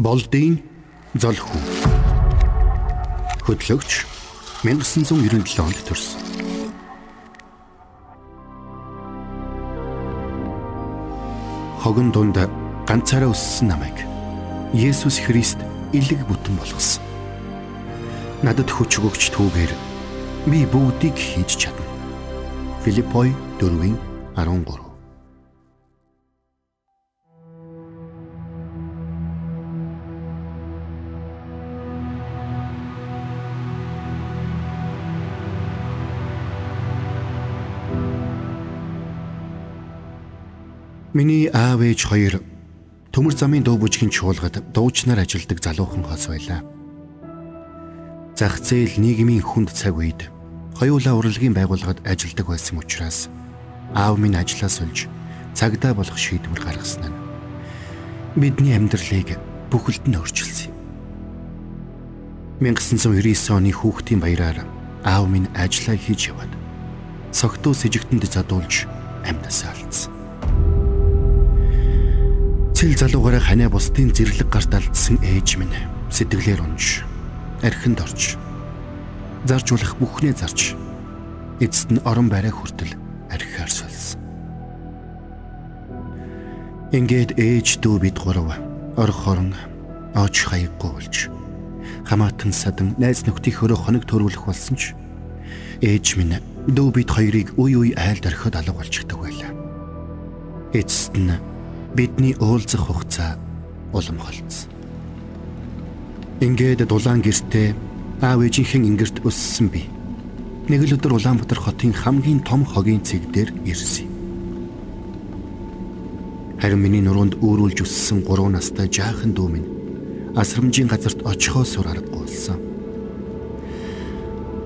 Болдын зол хүү. Хөтлөгч 1997 онд төрсөн. Хогон дунд ганцаараа өссөн намайг Есүс Христ илэг бүтэн болгосон. Надад хүч өгч түүгээр би бүгдийг хийж чадна. Филиппой 4:13 Миний аав ээж хоёр төмөр замын дуу бүжгийн чуулгад дуучнаар ажилладаг залуухан хос байлаа. Зах зээл нийгмийн хүнд цаг үед хоёулаа урлагийн байгууллагад ажилладаг байсан учраас аав минь ажлаас олж цагдаа болох шийдвэр гаргасан нь бидний амьдралыг бүхэлд нь өөрчилсөн. 1999 оны хүүхдийн баяраар аав минь ажиллаа хийж яваад согтуу сэжигтэнд задуулж амьдасаа алдсан. Цэл залуугаараа ханиа бусдын зэрлэг гарт алдсан ээж минь. Сэтгэлээр унж архинд орж. Заржуулах бүхнээ зарж. Эцэст нь орон байраа хүртэл архиар сулсан. Ингээд ээж дүү бид гурав. Орхорон оч хаяггүй болж. Хамаатан садан найз нөхдийн хөрөө хоног төрүүлэх болсон ч ээж минь дүү бид хоёрыг үе үе айлд орхиод алга болчихдог байлаа. Эцэст нь бидний уулзах хугацаа улам холцсон. Ингээд дулаан гэртээ аав ээжийнхэн ингэрт өссөн би. Нэг л өдөр Улаанбаатар хотын хамгийн том хогийн цэг дээр ирсэн. Харин миний нуруунд өөрүүлж өссөн 3 настай жаахан дүү минь асрамжийн газарт очихоо сур аргагүй болсон.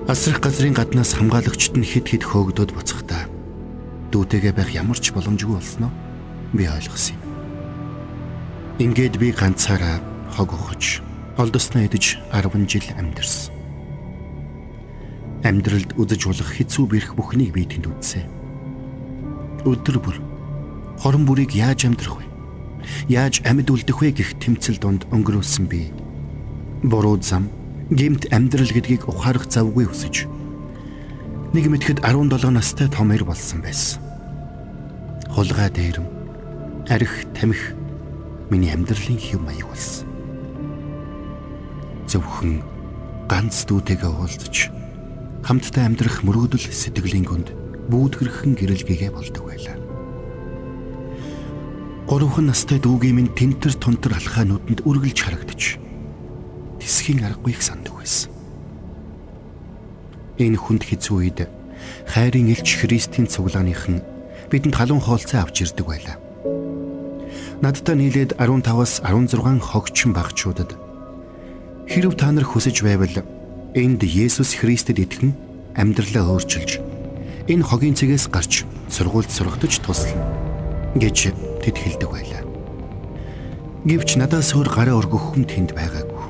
Асрах газрын гаднаас хамгаалагчд нь хид хид хөөгдөд буцахдаа дүүтэйгээ байх ямар ч боломжгүй болсноо би ойлгосон юм. Ингээд би ганцаараа хог ухаж олдосноо идэж 10 жил амьдэрсэн. Амьдралд үзэж болох хэцүү бэрх бүхнийг би тэнд үзсэн. Өдөр бүр хорон бүрийг яаж амьдрах вэ? Яаж амьд үлдэх вэ гэх тэмцэл донд өнгөрөөсөн би. Буруу зам, гемт амьдрал гэдгийг ухаарах завгүй өсөж нэг мэтгэд 17 настай томэр болсон байсан. Хулгай дээрэм арх тамхи миний амьдралын хэв маяг болсон. Зөвхөн ганц дүүтэйгээ уулзаж хамтдаа амьдрах мөрөөдөл сэтгэлийн гүнд бүүдгэрхэн гэрэлгээгээ болдог байлаа. Гурван настай дүүгийн минь тентэр тунтар алхаа нүдэнд үргэлж харагдаж тисхийн аргагүй их санддаг байсан. Энэ хүнд хэцүү үед хайрын элч Христийн цуглааныхан бидэнд халуун хоолцоо авч ирдэг байлаа надтай нийлээд 15-аас 16 хогчин багчуудад хэрв та нар хүсэж байвал энд Есүс Христэд итгэн амьдралаа өөрчилж энэ хогийн цэгээс гарч сургуульд сургатаж туслана гэж тэд хэлдэг байлаа. Гэвч надаас өөр гараа өргөх хүн тэнд байгаагүй.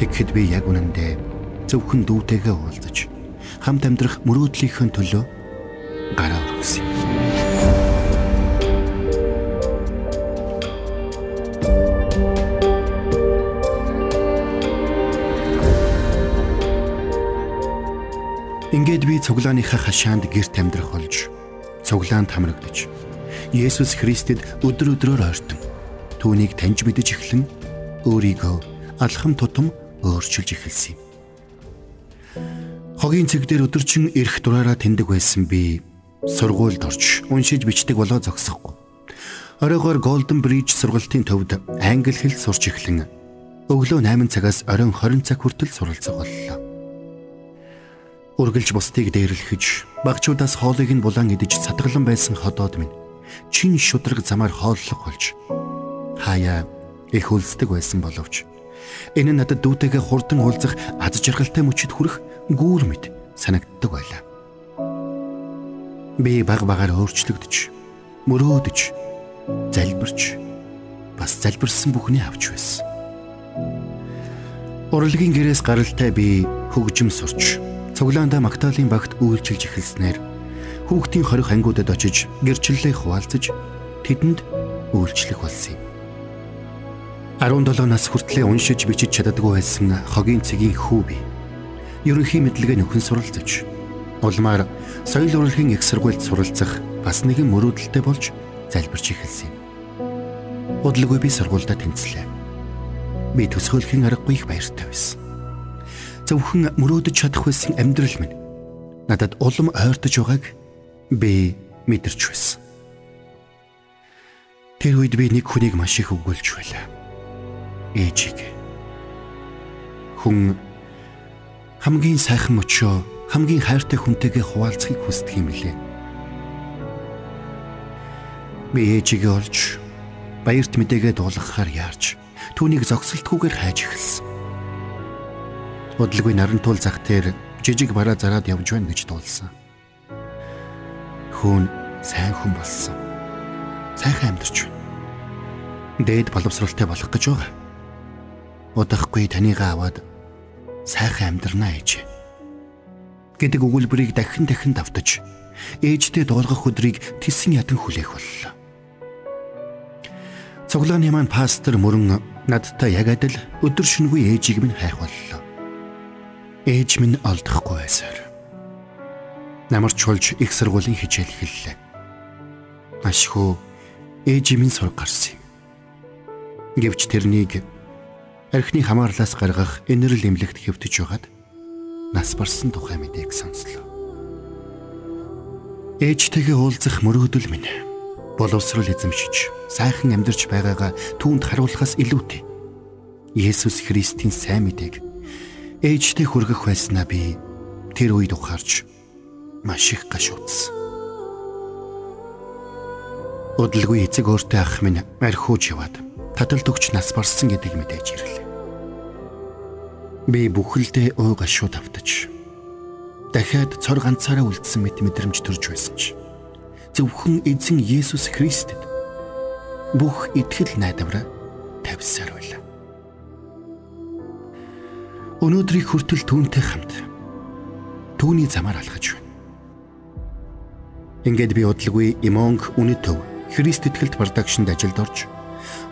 Тэгэхэд би яг үнэндээ зөвхөн дүүтэйгээ уулзаж хамт амьдрах мөрөөдлийнхөө төлөө гараа өргөсөн цуглааныхаа хашаанд гэрт амьдрах болж цуглаанд хамрагдаж Есүс Христэд өдөр өдрөөр ойртон түүнийг таньж мэдэж эхлэн өөрийгөө алхам тутам өөрчилж эхэлсэн юм. Хогийн цэг дээр өдөржин эрх дураараа тэндэг байсан би сургуульд орж уншиж бичдэг болоо зогсохгүй. Оройгоор Golden Bridge сургалтын төвд англи хэл сурч эхлэн өглөө 8 цагаас оройн 20 цаг хүртэл суралцах боллоо үргэлж бусдыг дээрлэхэж багчуудаас хоолыг нь булан идэж сатгалан байсан ходоод минь чин шудраг замаар хооллох болж хаяа их үлсдэг байсан боловч энэ надад дүүтэйгээ хурдан уулзах аз жаргалтай мөчөд хүрэх гүүр мэд санагддаг байлаа. Би баг багаар өөрчлөгдөж, мөрөөдөж, залбирч бас залбирсан бүхний авч байсан. Урлагийн гэрээс гаралтай би хөгжим сурч цуглаандаа Магдалины багт үйлчилж эхэлснээр хүүхдийн хорих ангиудад очиж гэрчлэлээ хуваалцаж тэдэнд үйлчлэх болсон юм. 17 нас хүртлээр уншиж бичиж чаддаггүй байсан хогийн цэгийн хүү би. Ерөнхий мэдлэгээ нөхөн суралцж улмаар соёл урлагийн их сургуульд суралцах бас нэгэн мөрөөдөлтэй болж залбирч эхэлсэн юм. Удалгүй би сургуультай тэнцлээ. Би төсөөлхийн аргагүй их баяртай байсан. Зөвхөн мөрөөдөж чадах байсан амьдрал минь надад улам ойртож байгааг би мэдэрч байсан. Тэр үед би нэг хүнийг маш их өгүүлж байлаа ээжийг. Хүн хамгийн сайхан мөчөө хамгийн хайртай хүнтэйгээ хуваалцахыг хүсдэг юм лээ. Би ээжигээ олж баярт мэдээгээ дуулгахаар яарч түүнийг зогсолтгүйгээр хайж эхэлсэн. Бодлогын нарантуул зах дээр жижиг бараа зараад явж байна гэж дуулсан. Хүн сайн хүн болсон. Сайхан амьдарч байна. Дээд боловсралтай болох гэж байгаа удахгүй танийгаа аваад сайхан амьдрнаа ээж гэдэг өгүүлбэрийг дахин дахин давтаж ээжтэй дуулгах өдрийг тэсэн ядан хүлээх боллоо. Цуглааны маань пастор мөрөн надтай яг адил өдөр шөнөгүй ээжийг минь хайх боллоо. Ээж минь олдохгүй байсаар. Намарч болж их сургуулийн хичээл эхэллээ. Маш хөө ээж минь сураг гарсан юм. Гэвч тэрнийг архины хамаарлаас гаргах энерл эмнэлэгт хэвтэж байгаад нас барсан тухай мэдээг сонслоо. Ээжтэйгээ уулзах мөрөөдөл минь боловсрол эзэмшиж сайхан амьдарч байгаагаа түүнд харуулахаас илүүтэй Есүс Христийн сайн мэдээг ээжтэй хүргэх байснаа би тэр үед ухаарч маш их гашуудсан. Удалгүй эцэг өөртөө ах минь архиуж яваад таталт өгч нас барсан гэдгийг мэдээж ирлээ. Би бүхэлдээ ой гашууд автаж дахиад цор ганцаараа үлдсэн мэт мэдрэмж төрж байсан ч зөвхөн эзэн Есүс Христэд бүх итгэл найдвараа тавьсаар байлаа. Өнөөдрийг хүртэл түүнтэй хамт түүний замаар алхаж байна. Ингээд би удалгүй Имонг Үнэtöв Христ итгэлт продакшнд ажилд орж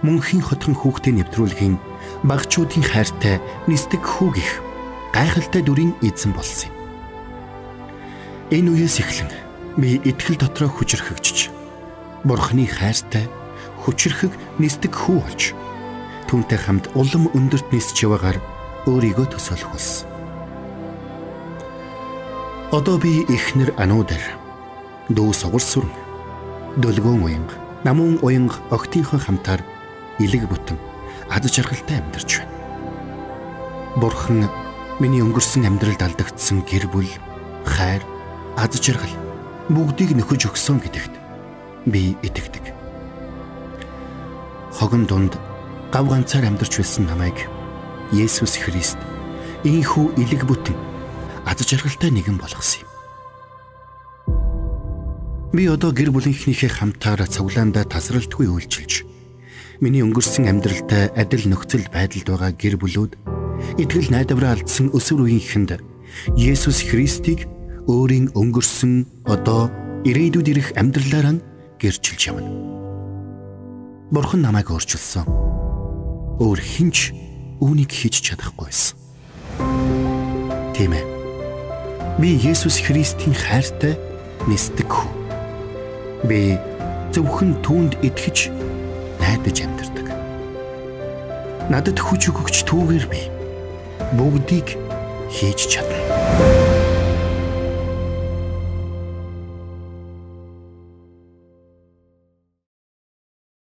мөнхийн хотхон хүүхдээ нэвтрүүлэхийн багчуудын хайртай нисдэг хүүгих гайхалтай дүрийн эзэн болсон юм. Энэ үеэс эхлэн би итгэл дотроо хүчрхэгжиж Бурхны хайртай хүчрхэг нисдэг хүү болж түүнтэй хамт улам өндөрт нисч яваагаар өөрийгөө төсөөлөх болсон. Одоо би ихнэр ануудаар дүү сугар сүрэн дөлгөөн уянга намун уянга огтынхон хамтаар илэг бүтэн ад жаргалтай амьдарч байна. Бурхан миний өнгөрсөн амьдралд алдагдсан гэр бүл, хайр, ад жаргал бүгдийг нөхөж өгсөн гэдэгт би итгэдэг. Хогон дунд гав ганцаар амьдарч байсан намайг Есүс Христ ийхүү илэг бүтэн ад жаргалтай нэгэн болгосон юм. Би одоо гэр бүлийнхнийхээ хамтаар цуглаандаа тасралтгүй үйлчилж Миний өнгөрсөн амьдралтай адил нөхцөл байдалд байгаа гэр бүлүүд итгэл найдвараа алдсан өсвөр үеийнхэнд Есүс Христийг өөрийн өнгөрсөн одоо ирээдүйд ирэх амьдралаараа гэрчилж явна. Бурхан намайг өөрчилсөн. Өөр хинч үүнийг хийж чадахгүй байсан. Тийм ээ. Би Есүс Христийн хайртай нисдэг хүү. Би зөвхөн түүнд итгэж найдаж амьдардаг. Надад хүч өгөгч түүгээр би бүгдийг хийж чадна.